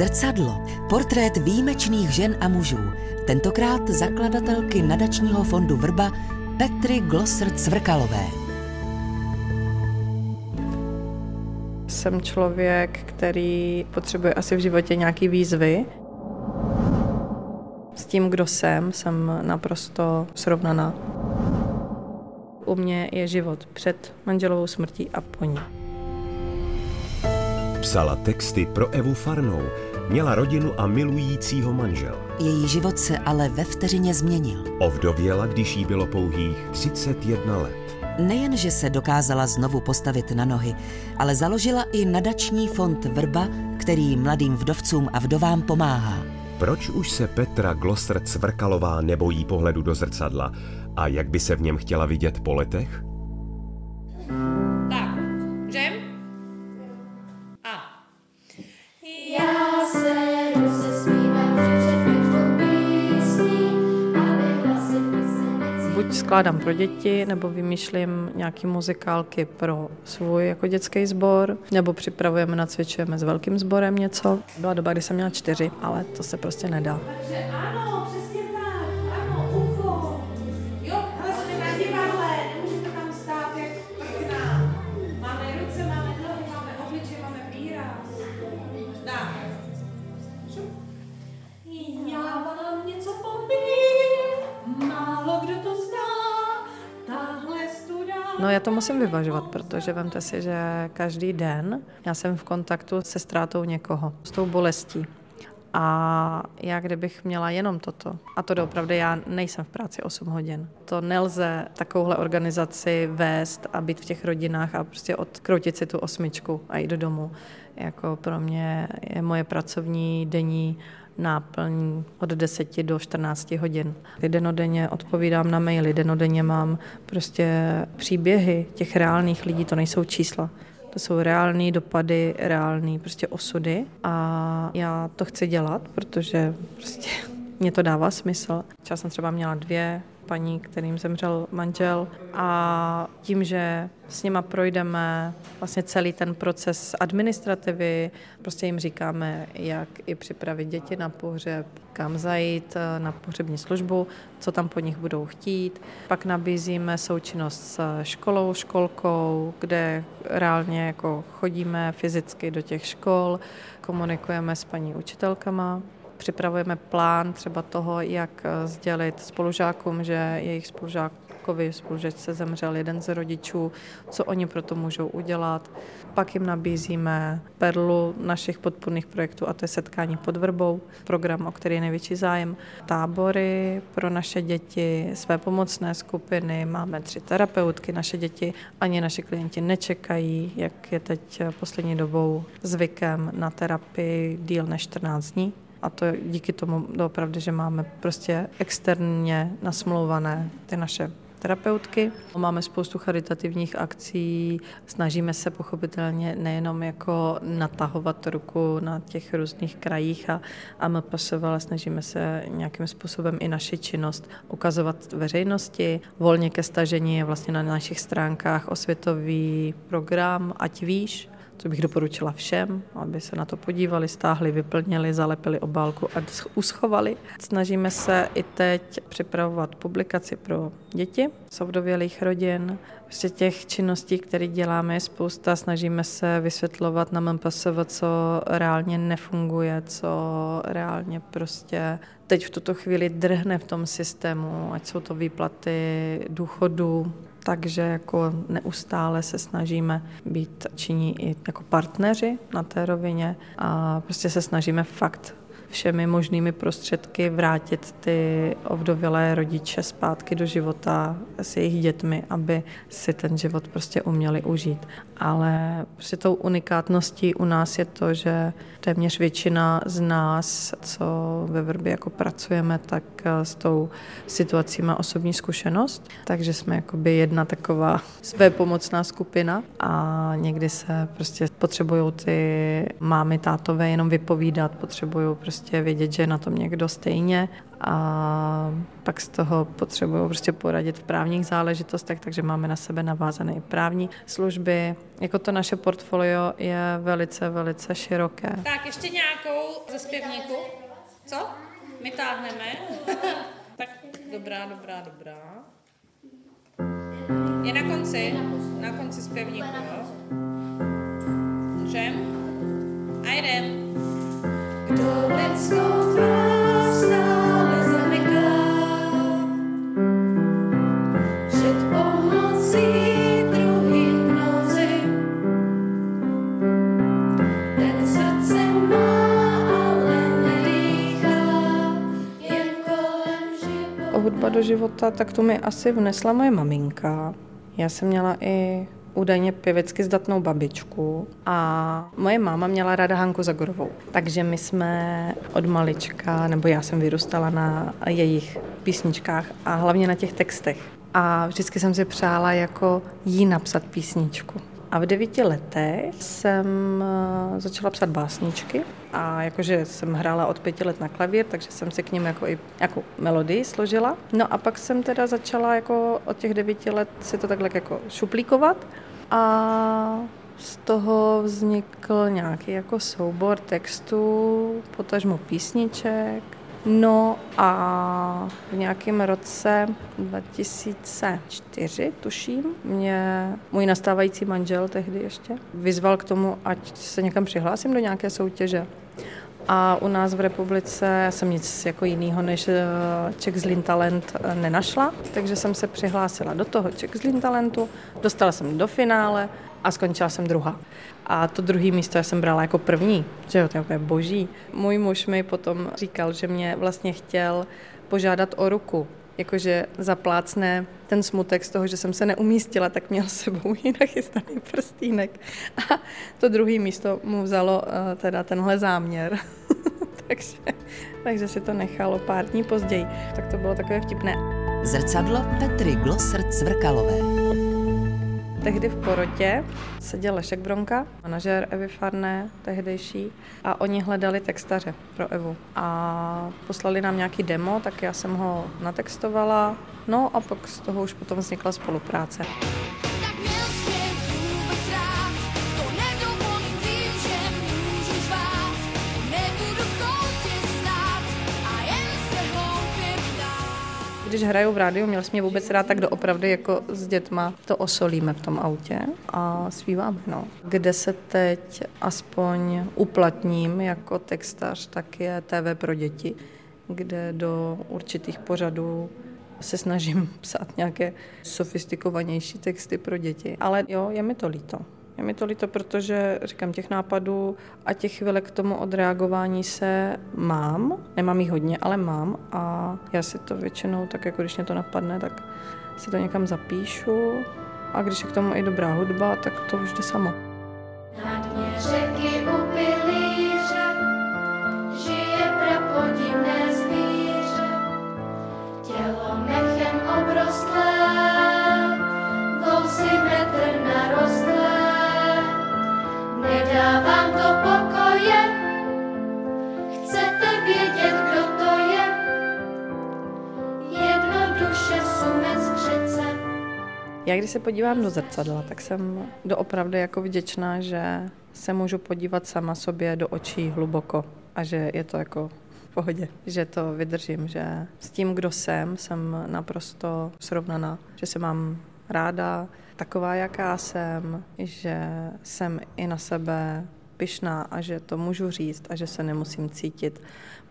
Zrcadlo. Portrét výjimečných žen a mužů. Tentokrát zakladatelky nadačního fondu Vrba Petry Glosser Cvrkalové. Jsem člověk, který potřebuje asi v životě nějaký výzvy. S tím, kdo jsem, jsem naprosto srovnaná. U mě je život před manželovou smrtí a po ní. Psala texty pro Evu Farnou, měla rodinu a milujícího manžela. Její život se ale ve vteřině změnil. Ovdověla, když jí bylo pouhých 31 let. Nejen, že se dokázala znovu postavit na nohy, ale založila i nadační fond Vrba, který mladým vdovcům a vdovám pomáhá. Proč už se Petra Glosser Cvrkalová nebojí pohledu do zrcadla a jak by se v něm chtěla vidět po letech? Skládám pro děti, nebo vymýšlím nějaký muzikálky pro svůj jako dětský sbor, nebo připravujeme, nacvičujeme s velkým sborem něco. Byla doba, kdy jsem měla čtyři, ale to se prostě nedá. Takže ano, No já to musím vyvažovat, protože vemte si, že každý den já jsem v kontaktu se ztrátou někoho, s tou bolestí. A já kdybych měla jenom toto, a to doopravdy já nejsem v práci 8 hodin, to nelze takovouhle organizaci vést a být v těch rodinách a prostě odkroutit si tu osmičku a jít do domu. Jako pro mě je moje pracovní denní náplň od 10 do 14 hodin. Denodenně odpovídám na maily, denodenně mám prostě příběhy těch reálných lidí, to nejsou čísla. To jsou reální dopady, reální prostě osudy a já to chci dělat, protože prostě mě to dává smysl. Čas jsem třeba měla dvě paní, kterým zemřel manžel a tím, že s nima projdeme vlastně celý ten proces administrativy, prostě jim říkáme, jak i připravit děti na pohřeb, kam zajít na pohřební službu, co tam po nich budou chtít. Pak nabízíme součinnost s školou, školkou, kde reálně jako chodíme fyzicky do těch škol, komunikujeme s paní učitelkama, připravujeme plán třeba toho, jak sdělit spolužákům, že jejich spolužákovi spolužačce zemřel jeden z rodičů, co oni pro to můžou udělat. Pak jim nabízíme perlu našich podpůrných projektů a to je setkání pod vrbou, program, o který je největší zájem. Tábory pro naše děti, své pomocné skupiny, máme tři terapeutky, naše děti ani naši klienti nečekají, jak je teď poslední dobou zvykem na terapii díl než 14 dní. A to díky tomu opravdu, že máme prostě externě nasmlouvané ty naše terapeutky. Máme spoustu charitativních akcí, snažíme se pochopitelně nejenom jako natahovat ruku na těch různých krajích a, a MPSV, ale snažíme se nějakým způsobem i naši činnost ukazovat veřejnosti. Volně ke stažení je vlastně na našich stránkách osvětový program Ať víš, co bych doporučila všem, aby se na to podívali, stáhli, vyplnili, zalepili obálku a uschovali. Snažíme se i teď připravovat publikaci pro děti z rodin. Prostě těch činností, které děláme, je spousta. Snažíme se vysvětlovat na MPSV, co reálně nefunguje, co reálně prostě teď v tuto chvíli drhne v tom systému, ať jsou to výplaty důchodů, takže jako neustále se snažíme být činí i jako partneři na té rovině a prostě se snažíme fakt všemi možnými prostředky vrátit ty ovdovělé rodiče zpátky do života s jejich dětmi, aby si ten život prostě uměli užít. Ale prostě tou unikátností u nás je to, že téměř většina z nás, co ve Vrbě jako pracujeme, tak s tou situací má osobní zkušenost, takže jsme jakoby jedna taková své pomocná skupina a někdy se prostě potřebují ty mámy, tátové jenom vypovídat, potřebují prostě prostě vědět, že je na tom někdo stejně a pak z toho potřebuju prostě poradit v právních záležitostech, takže máme na sebe navázané i právní služby. Jako to naše portfolio je velice, velice široké. Tak ještě nějakou ze zpěvníku. Co? My táhneme. tak dobrá, dobrá, dobrá. Je na konci? Na konci zpěvníku, jo? Můžem? A jdem. Kdo lidskou tvář do života, tak to mi asi vnesla moje maminka. Já jsem měla i údajně pěvecky zdatnou babičku a moje máma měla ráda Hanku Zagorovou. Takže my jsme od malička, nebo já jsem vyrůstala na jejich písničkách a hlavně na těch textech. A vždycky jsem si přála jako jí napsat písničku. A v devíti letech jsem eh, začala psát básničky a jakože jsem hrála od pěti let na klavír, takže jsem si k ním jako i jako melodii složila. No a pak jsem teda začala jako od těch devíti let si to takhle jako šuplíkovat a z toho vznikl nějaký jako soubor textů, potažmo písniček. No a v nějakém roce 2004, tuším, mě můj nastávající manžel tehdy ještě vyzval k tomu, ať se někam přihlásím do nějaké soutěže. A u nás v republice jsem nic jako jiného než eh, Czech Zlin Talent eh, nenašla, takže jsem se přihlásila do toho Czech Zlin Talentu, dostala jsem do finále a skončila jsem druhá. A to druhé místo já jsem brala jako první, že jo, to je boží. Můj muž mi potom říkal, že mě vlastně chtěl požádat o ruku, jakože zaplácne ten smutek z toho, že jsem se neumístila, tak měl s sebou i nachystaný prstýnek. A to druhé místo mu vzalo uh, teda tenhle záměr. takže, takže si to nechalo pár dní později. Tak to bylo takové vtipné. Zrcadlo Petry Glosr Cvrkalové. Tehdy v porotě seděl Lešek Bronka, manažer Evy Farné, tehdejší, a oni hledali textaře pro Evu. A poslali nám nějaký demo, tak já jsem ho natextovala, no a pak z toho už potom vznikla spolupráce. Když hraju v rádiu, měl jsi mě vůbec rád, tak doopravdy jako s dětma to osolíme v tom autě a zpíváme. No. Kde se teď aspoň uplatním jako textař, tak je TV pro děti, kde do určitých pořadů se snažím psát nějaké sofistikovanější texty pro děti. Ale jo, je mi to líto. Je mi to líto, protože říkám, těch nápadů a těch chvilek k tomu odreagování se mám. Nemám jich hodně, ale mám a já si to většinou, tak jako když mě to napadne, tak si to někam zapíšu a když je k tomu i dobrá hudba, tak to už jde samo. Já když se podívám do zrcadla, tak jsem doopravdy jako vděčná, že se můžu podívat sama sobě do očí hluboko a že je to jako v pohodě, že to vydržím, že s tím, kdo jsem, jsem naprosto srovnaná, že se mám ráda taková, jaká jsem, že jsem i na sebe pyšná a že to můžu říct a že se nemusím cítit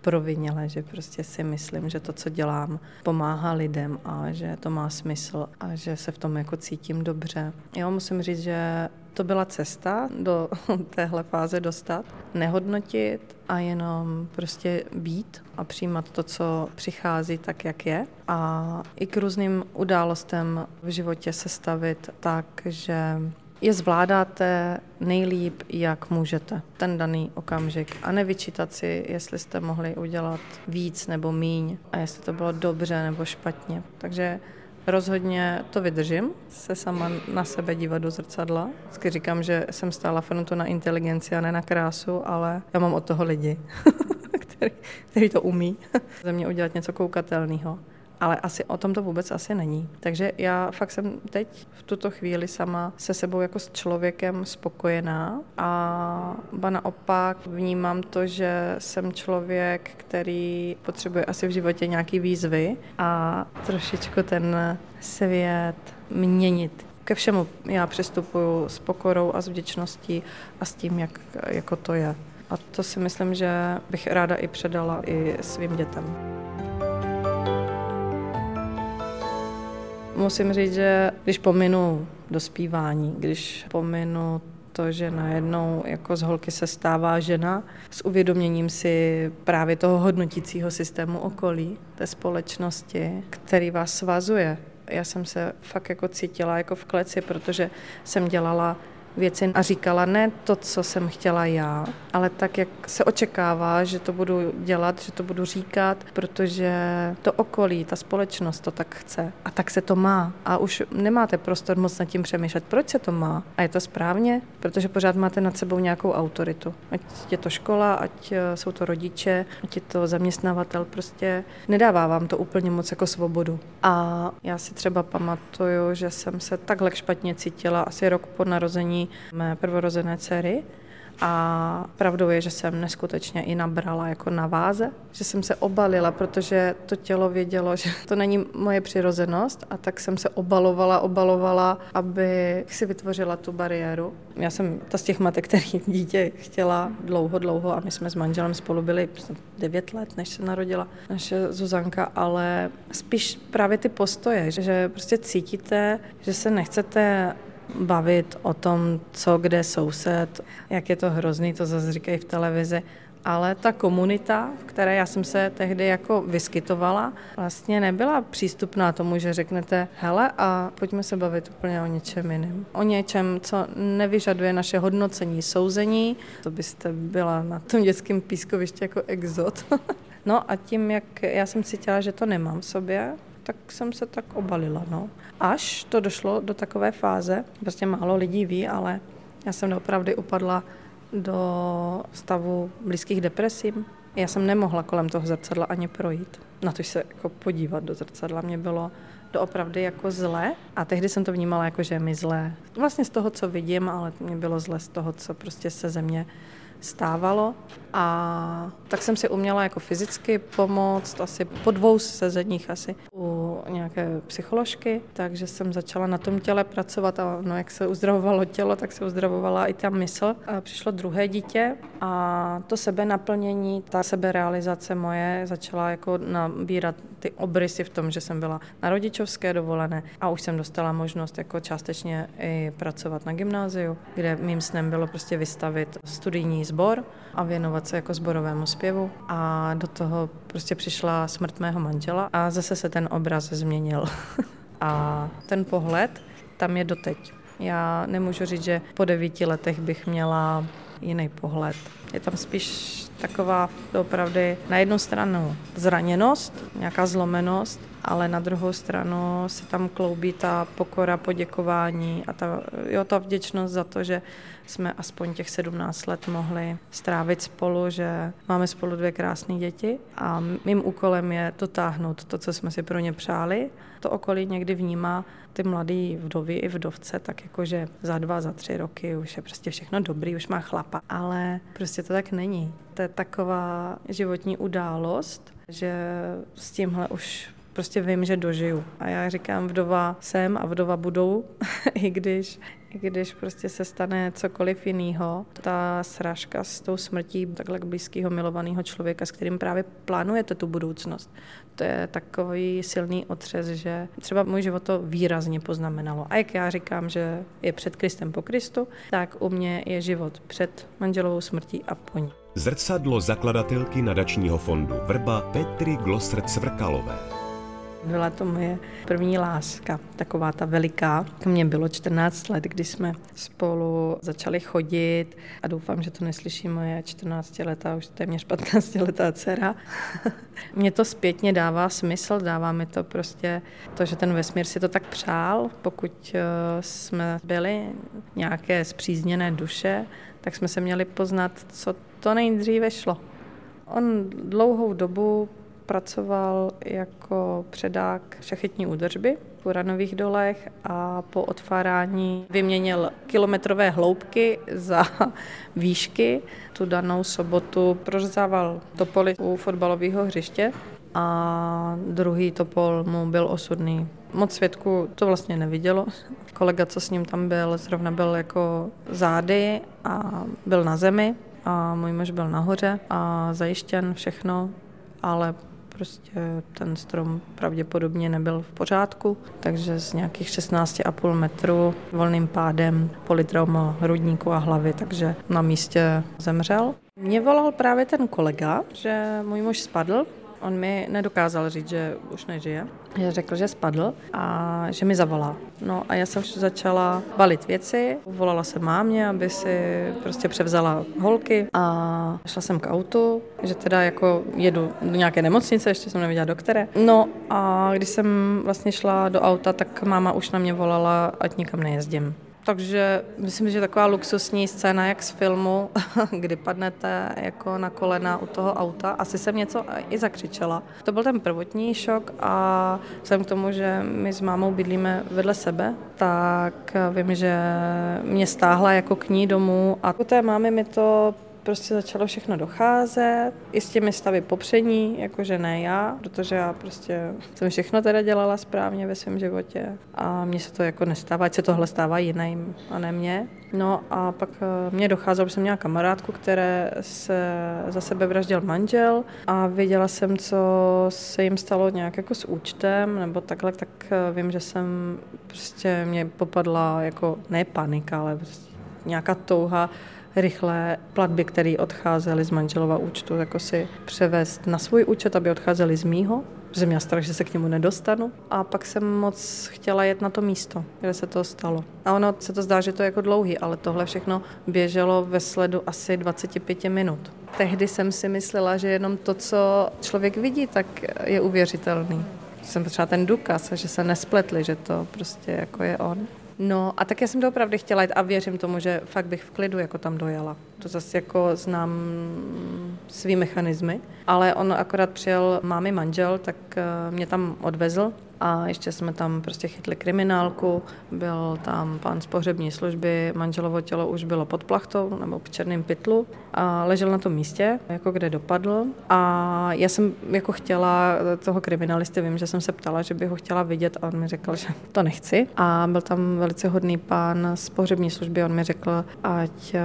proviněle, že prostě si myslím, že to, co dělám, pomáhá lidem a že to má smysl a že se v tom jako cítím dobře. Jo, musím říct, že to byla cesta do téhle fáze dostat, nehodnotit a jenom prostě být a přijímat to, co přichází tak, jak je. A i k různým událostem v životě se stavit tak, že je zvládáte nejlíp, jak můžete, ten daný okamžik. A nevyčítat si, jestli jste mohli udělat víc nebo míň a jestli to bylo dobře nebo špatně. Takže rozhodně to vydržím, se sama na sebe dívat do zrcadla. Vždycky říkám, že jsem stála frontu na inteligenci a ne na krásu, ale já mám od toho lidi, který, který to umí ze mě udělat něco koukatelného. Ale asi o tom to vůbec asi není. Takže já fakt jsem teď v tuto chvíli sama se sebou jako s člověkem spokojená a ba naopak vnímám to, že jsem člověk, který potřebuje asi v životě nějaký výzvy a trošičku ten svět měnit. Ke všemu já přistupuju s pokorou a s vděčností a s tím, jak jako to je. A to si myslím, že bych ráda i předala i svým dětem. Musím říct, že když pominu dospívání, když pominu to, že najednou jako z holky se stává žena s uvědoměním si právě toho hodnotícího systému okolí, té společnosti, který vás svazuje. Já jsem se fakt jako cítila jako v kleci, protože jsem dělala věci a říkala ne to, co jsem chtěla já, ale tak, jak se očekává, že to budu dělat, že to budu říkat, protože to okolí, ta společnost to tak chce a tak se to má. A už nemáte prostor moc nad tím přemýšlet, proč se to má. A je to správně, protože pořád máte nad sebou nějakou autoritu. Ať je to škola, ať eh, jsou to rodiče, ať je to zaměstnavatel, prostě nedává vám to úplně moc jako svobodu. A já si třeba pamatuju, že jsem se takhle špatně cítila asi rok po narození mé prvorozené dcery. A pravdou je, že jsem neskutečně i nabrala jako na váze, že jsem se obalila, protože to tělo vědělo, že to není moje přirozenost a tak jsem se obalovala, obalovala, aby si vytvořila tu bariéru. Já jsem ta z těch matek, který dítě chtěla dlouho, dlouho a my jsme s manželem spolu byli 9 let, než se narodila naše Zuzanka, ale spíš právě ty postoje, že, že prostě cítíte, že se nechcete bavit o tom, co kde soused, jak je to hrozný, to zase říkají v televizi, ale ta komunita, v které já jsem se tehdy jako vyskytovala, vlastně nebyla přístupná tomu, že řeknete, hele a pojďme se bavit úplně o něčem jiném. O něčem, co nevyžaduje naše hodnocení, souzení, to byste byla na tom dětském pískovišti jako exot. no a tím, jak já jsem cítila, že to nemám v sobě, tak jsem se tak obalila. No. Až to došlo do takové fáze, prostě málo lidí ví, ale já jsem opravdu upadla do stavu blízkých depresí. Já jsem nemohla kolem toho zrcadla ani projít. Na to se jako podívat do zrcadla. Mě bylo doopravdy jako zle a tehdy jsem to vnímala jako, že je mi zlé. Vlastně z toho, co vidím, ale mě bylo zle z toho, co prostě se ze mě stávalo a tak jsem si uměla jako fyzicky pomoct asi po dvou sezeních asi u nějaké psycholožky, takže jsem začala na tom těle pracovat a no, jak se uzdravovalo tělo, tak se uzdravovala i ta mysl. A přišlo druhé dítě a to sebe naplnění, ta seberealizace moje začala jako nabírat ty obrysy v tom, že jsem byla na rodičovské dovolené a už jsem dostala možnost jako částečně i pracovat na gymnáziu, kde mým snem bylo prostě vystavit studijní sbor a věnovat se jako sborovému zpěvu a do toho prostě přišla smrt mého manžela a zase se ten obraz změnil. a ten pohled tam je doteď. Já nemůžu říct, že po devíti letech bych měla jiný pohled. Je tam spíš taková opravdu na jednu stranu zraněnost, nějaká zlomenost, ale na druhou stranu se tam kloubí ta pokora, poděkování a ta, jo, ta vděčnost za to, že jsme aspoň těch 17 let mohli strávit spolu, že máme spolu dvě krásné děti a mým úkolem je dotáhnout to, co jsme si pro ně přáli. To okolí někdy vnímá ty mladé vdovy i vdovce, tak jako, že za dva, za tři roky už je prostě všechno dobrý, už má chlapa. Ale prostě to tak není. To je taková životní událost, že s tímhle už prostě vím, že dožiju. A já říkám, vdova jsem a vdova budou, i když když prostě se stane cokoliv jiného, ta srážka s tou smrtí takhle blízkého milovaného člověka, s kterým právě plánujete tu budoucnost, to je takový silný otřes, že třeba můj život to výrazně poznamenalo. A jak já říkám, že je před Kristem po Kristu, tak u mě je život před manželovou smrtí a po ní. Zrcadlo zakladatelky nadačního fondu Vrba Petry Glosrt Svrkalové. Byla to moje první láska, taková ta veliká. Mně bylo 14 let, kdy jsme spolu začali chodit a doufám, že to neslyší moje 14-letá, už téměř 15-letá dcera. Mně to zpětně dává smysl, dává mi to prostě to, že ten vesmír si to tak přál, pokud eh, jsme byli nějaké zpřízněné duše, tak jsme se měli poznat, co to nejdříve šlo On dlouhou dobu pracoval jako předák šachetní údržby v Uranových dolech a po odfárání vyměnil kilometrové hloubky za výšky. Tu danou sobotu prořezával topoly u fotbalového hřiště a druhý topol mu byl osudný. Moc svědků to vlastně nevidělo. Kolega, co s ním tam byl, zrovna byl jako zády a byl na zemi a můj muž byl nahoře a zajištěn všechno, ale prostě ten strom pravděpodobně nebyl v pořádku, takže z nějakých 16,5 metrů volným pádem politrauma hrudníku a hlavy, takže na místě zemřel. Mě volal právě ten kolega, že můj muž spadl On mi nedokázal říct, že už nežije. Já řekl, že spadl a že mi zavolá. No a já jsem začala balit věci, volala jsem mámě, aby si prostě převzala holky a šla jsem k autu, že teda jako jedu do nějaké nemocnice, ještě jsem nevěděla do které. No a když jsem vlastně šla do auta, tak máma už na mě volala, ať nikam nejezdím. Takže myslím, že taková luxusní scéna, jak z filmu, kdy padnete jako na kolena u toho auta. Asi jsem něco i zakřičela. To byl ten prvotní šok a vzhledem k tomu, že my s mámou bydlíme vedle sebe, tak vím, že mě stáhla jako k ní domů a u té mámy mi to prostě začalo všechno docházet, i s těmi stavy popření, jakože ne já, protože já prostě jsem všechno teda dělala správně ve svém životě a mně se to jako nestává, ať se tohle stává jiným a ne mně. No a pak eh, mě docházelo, že jsem měla kamarádku, které se za sebe vraždil manžel a věděla jsem, co se jim stalo nějak jako s účtem nebo takhle, tak eh, vím, že jsem prostě mě popadla jako ne panika, ale prostě nějaká touha rychlé platby, které odcházely z manželova účtu, jako si převést na svůj účet, aby odcházely z mýho, že měla strach, že se k němu nedostanu. A pak jsem moc chtěla jet na to místo, kde se to stalo. A ono se to zdá, že to je jako dlouhý, ale tohle všechno běželo ve sledu asi 25 minut. Tehdy jsem si myslela, že jenom to, co člověk vidí, tak je uvěřitelný. Jsem třeba ten důkaz, že se nespletli, že to prostě jako je on. No a tak já jsem to opravdu chtěla jít a věřím tomu, že fakt bych v klidu jako tam dojela. To zase jako znám svý mechanismy, ale on akorát přijel mámy manžel, tak eh, mě tam odvezl a ještě jsme tam prostě chytli kriminálku, byl tam pán z pohřební služby, manželovo tělo už bylo pod plachtou nebo v černém pytlu a ležel na tom místě, jako kde dopadl. A já jsem jako chtěla toho kriminalisty, vím, že jsem se ptala, že bych ho chtěla vidět a on mi řekl, že to nechci. A byl tam velice hodný pán z pohřební služby, on mi řekl, ať eh,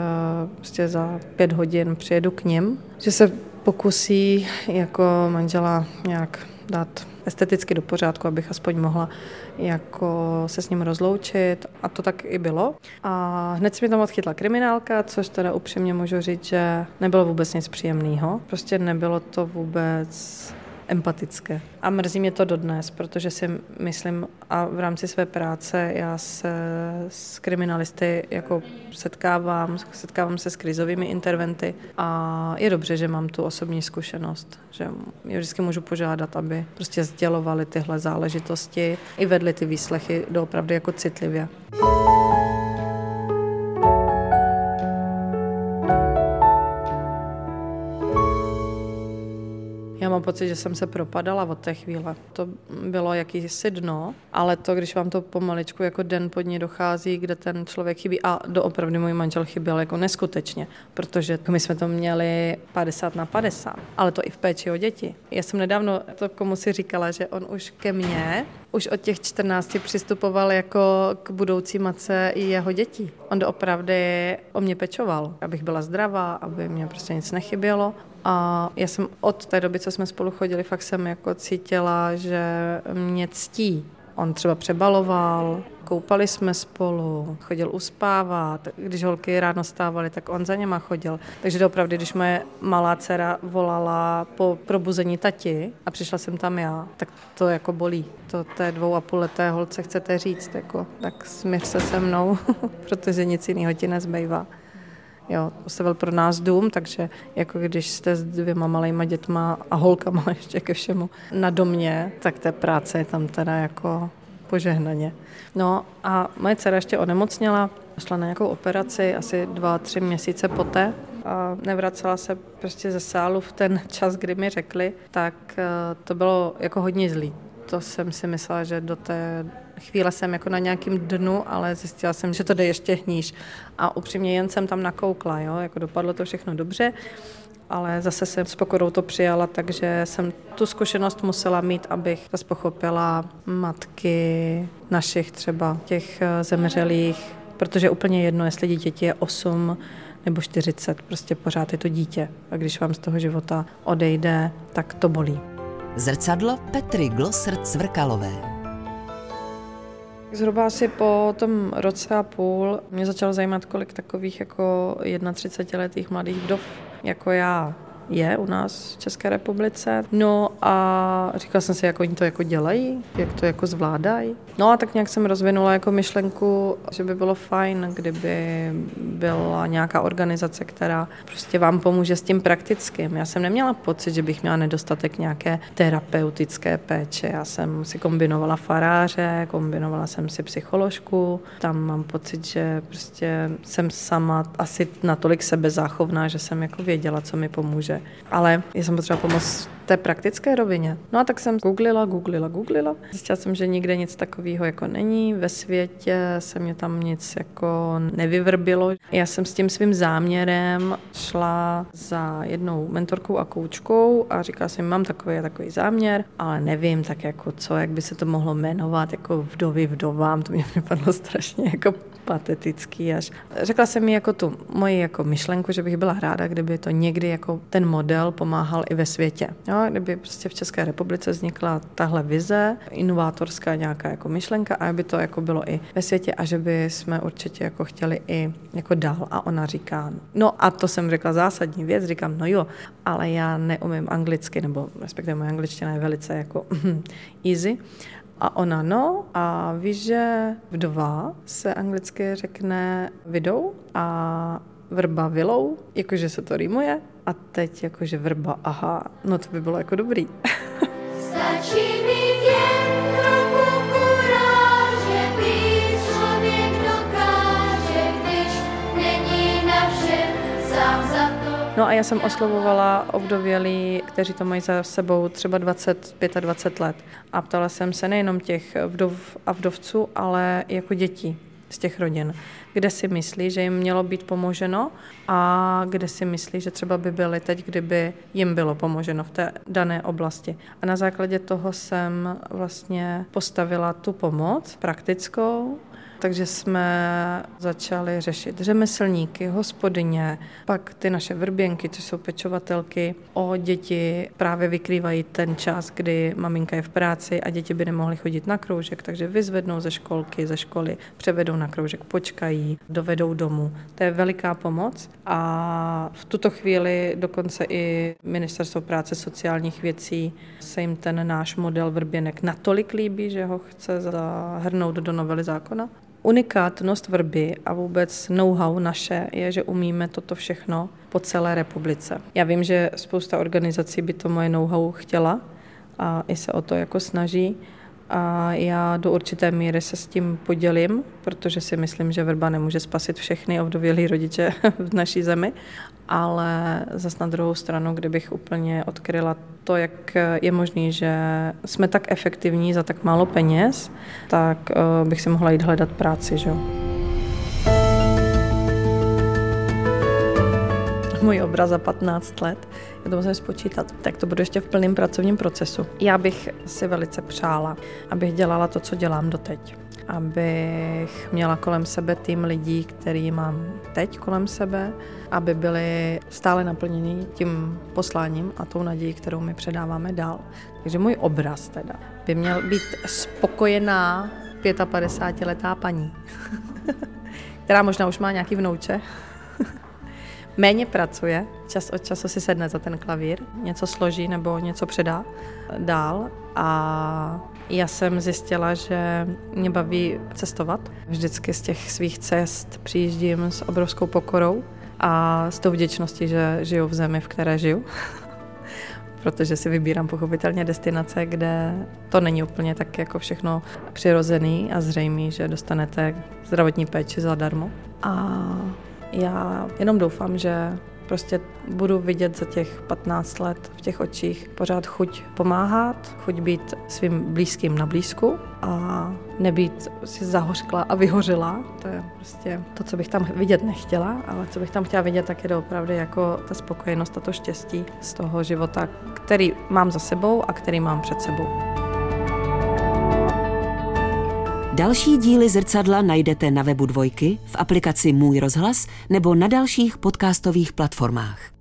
prostě za pět hodin přijedu k ním, že se pokusí jako manžela nějak dát esteticky do pořádku, abych aspoň mohla jako se s ním rozloučit a to tak i bylo. A hned se mi tam odchytla kriminálka, což teda upřímně můžu říct, že nebylo vůbec nic příjemného. Prostě nebylo to vůbec empatické. A mrzí mě to dodnes, protože si myslím, a v rámci své práce já se s kriminalisty jako setkávám, setkávám se s krizovými interventy a je dobře, že mám tu osobní zkušenost, že je vždycky můžu požádat, aby prostě sdělovali tyhle záležitosti i vedli ty výslechy doopravdy jako citlivě. Pocit, že jsem se propadala od té chvíle. To bylo jakýsi dno, ale to, když vám to pomaličku jako den pod ní dochází, kde ten člověk chybí, a doopravdy můj manžel chyběl jako neskutečně, protože my jsme to měli 50 na 50, ale to i v péči o děti. Já jsem nedávno to komu si říkala, že on už ke mně už od těch 14 přistupoval jako k budoucí matce i jeho dětí. On doopravdy o mě pečoval, abych byla zdravá, aby mě prostě nic nechybělo. A já jsem od té doby, co jsme spolu chodili, fakt jsem jako cítila, že mě ctí. On třeba přebaloval, koupali jsme spolu, chodil uspávat, když holky ráno stávaly, tak on za něma chodil. Takže opravdu, když moje malá dcera volala po probuzení tati a přišla jsem tam já, tak to jako bolí. To té dvou a půl leté holce chcete říct, jako, tak smíř se se mnou, protože nic jiného ti nezbývá. Jo, postavil pro nás dům, takže jako když jste s dvěma malejma dětma a holkama ještě ke všemu na domě, tak té práce je tam teda jako požehnaně. No a moje dcera ještě onemocněla, šla na nějakou operaci asi dva, tři měsíce poté a nevracela se prostě ze sálu v ten čas, kdy mi řekli, tak eh, to bylo jako hodně zlý. To jsem si myslela, že do té chvíle jsem jako na nějakém dnu, ale zjistila jsem, že to jde ještě hníž. A upřímně jen jsem tam nakoukla, jo? jako dopadlo to všechno dobře ale zase jsem s pokorou to přijala, takže jsem tu zkušenost musela mít, abych zase pochopila matky našich třeba těch eh, zemřelých, protože úplně jedno, jestli dítěti je 8 nebo 40, prostě pořád je to dítě. A když vám z toho života odejde, tak to bolí. Zrcadlo Petry Glossert Cvrkalové. Zhruba asi po tom roce a půl mě začalo zajímat, kolik takových jako 31-letých mladých vdov jako já je u nás v České republice. No a říkala jsem si, jak oni to jako dělají, jak to jako zvládají. No a tak nějak jsem rozvinula jako myšlenku, že by bylo fajn, kdyby byla nějaká organizace, která prostě vám pomůže s tím praktickým. Já jsem neměla pocit, že bych měla nedostatek nějaké terapeutické péče. Já jsem si kombinovala faráře, kombinovala jsem si psycholožku. Tam mám pocit, že prostě jsem sama asi natolik sebezáchovná, že jsem jako věděla, co mi pomůže. Ale já jsem potřeba pomoct té praktické rovině. No a tak jsem googlila, googlila, googlila. Zjistila jsem, že nikde nic takového jako není. Ve světě se mě tam nic jako nevyvrbilo. Já jsem s tím svým záměrem šla za jednou mentorkou a koučkou a říkala jsem, mám takový a takový záměr, ale nevím tak jako co, jak by se to mohlo jmenovat, jako vdovy vdovám, to mě připadlo strašně jako patetický až. Řekla jsem mi jako tu moji jako myšlenku, že bych byla ráda, kdyby to někdy jako ten model pomáhal i ve světě. Jo, kdyby prostě v České republice vznikla tahle vize, inovátorská nějaká jako myšlenka a aby to jako bylo i ve světě a že by jsme určitě jako chtěli i jako dál. A ona říká, no a to jsem řekla zásadní věc, říkám, no jo, ale já neumím anglicky, nebo respektive moje angličtina je velice jako easy. A ona, no, a víš, že vdova se anglicky řekne vidou a vrba vilou, jakože se to rýmuje. A teď jakože vrba, aha, no to by bylo jako dobrý. Stačí mít jen trochu kuráže, být člověk dokáže, když není na všem sám za to. No a já jsem oslovovala ovdovělí, kteří to mají za sebou třeba 20, 25 let. A ptala jsem se nejenom těch vdov a vdovců, ale jako dětí z těch rodin, kde si myslí, že jim mělo být pomoženo a kde si myslí, že třeba by byli teď, kdyby jim bylo pomoženo v té dané oblasti. A na základě toho jsem vlastně postavila tu pomoc praktickou, takže jsme začali řešit řemeslníky, hospodyně, pak ty naše vrběnky, což jsou pečovatelky. O děti právě vykrývají ten čas, kdy maminka je v práci a děti by nemohly chodit na kroužek, takže vyzvednou ze školky, ze školy, převedou na kroužek, počkají, dovedou domů. To je veliká pomoc a v tuto chvíli dokonce i Ministerstvo práce sociálních věcí se jim ten náš model vrběnek natolik líbí, že ho chce zahrnout do novely zákona. Unikátnost vrby a vůbec know-how naše je, že umíme toto všechno po celé republice. Já vím, že spousta organizací by to moje know-how chtěla a i se o to jako snaží. A já do určité míry se s tím podělím, protože si myslím, že vrba nemůže spasit všechny ovdovělí rodiče v naší zemi, ale zas na druhou stranu, kdybych úplně odkryla to, jak je možné, že jsme tak efektivní za tak málo peněz, tak uh, bych si mohla jít hledat práci. Že? můj obraz za 15 let, já to musím spočítat, tak to budu ještě v plném pracovním procesu. Já bych si velice přála, abych dělala to, co dělám doteď. Abych měla kolem sebe tým lidí, který mám teď kolem sebe, aby byli stále naplněni tím posláním a tou nadějí, kterou my předáváme dál. Takže můj obraz teda by měl být spokojená 55-letá paní, která možná už má nějaký vnouče, méně pracuje, čas od času si sedne za ten klavír, něco složí nebo něco předá dál a já jsem zjistila, že mě baví cestovat. Vždycky z těch svých cest přijíždím s obrovskou pokorou a s tou vděčností, že žiju v zemi, v které žiju. protože si vybírám pochopitelně destinace, kde to není úplně tak jako všechno přirozený a zřejmý, že dostanete zdravotní péči zadarmo. A já jenom doufám, že prostě budu vidět za těch 15 let v těch očích pořád chuť pomáhat, chuť být svým blízkým na blízku a nebýt si zahořkla a vyhořela. To je prostě to, co bych tam vidět nechtěla, ale co bych tam chtěla vidět, tak je opravdu jako ta spokojenost a to štěstí z toho života, který mám za sebou a který mám před sebou. Další díly zrcadla najdete na webu Dvojky, v aplikaci Můj rozhlas nebo na dalších podcastových platformách.